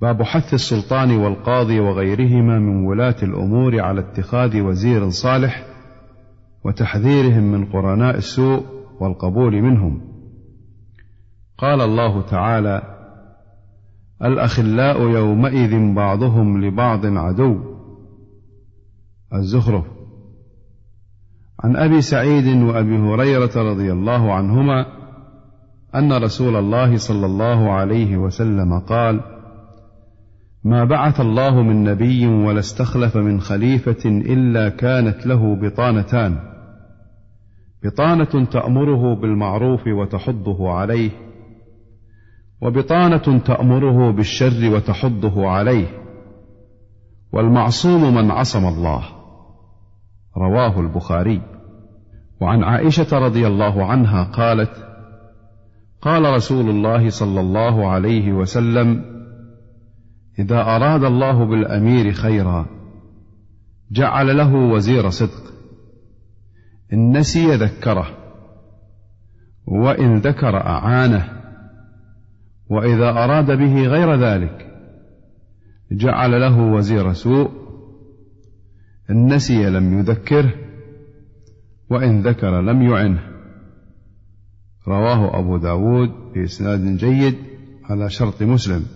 باب حث السلطان والقاضي وغيرهما من ولاة الأمور على اتخاذ وزير صالح وتحذيرهم من قرناء السوء والقبول منهم. قال الله تعالى الأخلاء يومئذ بعضهم لبعض عدو. الزخرف. عن أبي سعيد وأبي هريرة رضي الله عنهما أن رسول الله صلى الله عليه وسلم قال ما بعث الله من نبي ولا استخلف من خليفة إلا كانت له بطانتان. بطانة تأمره بالمعروف وتحضه عليه وبطانة تأمره بالشر وتحضه عليه والمعصوم من عصم الله. رواه البخاري. وعن عائشة رضي الله عنها قالت قال رسول الله صلى الله عليه وسلم إذا أراد الله بالأمير خيرا جعل له وزير صدق. إن نسي ذكره وإن ذكر أعانه وإذا أراد به غير ذلك جعل له وزير سوء. إن نسي لم يذكره وإن ذكر لم يعنه. رواه أبو داود بإسناد جيد على شرط مسلم.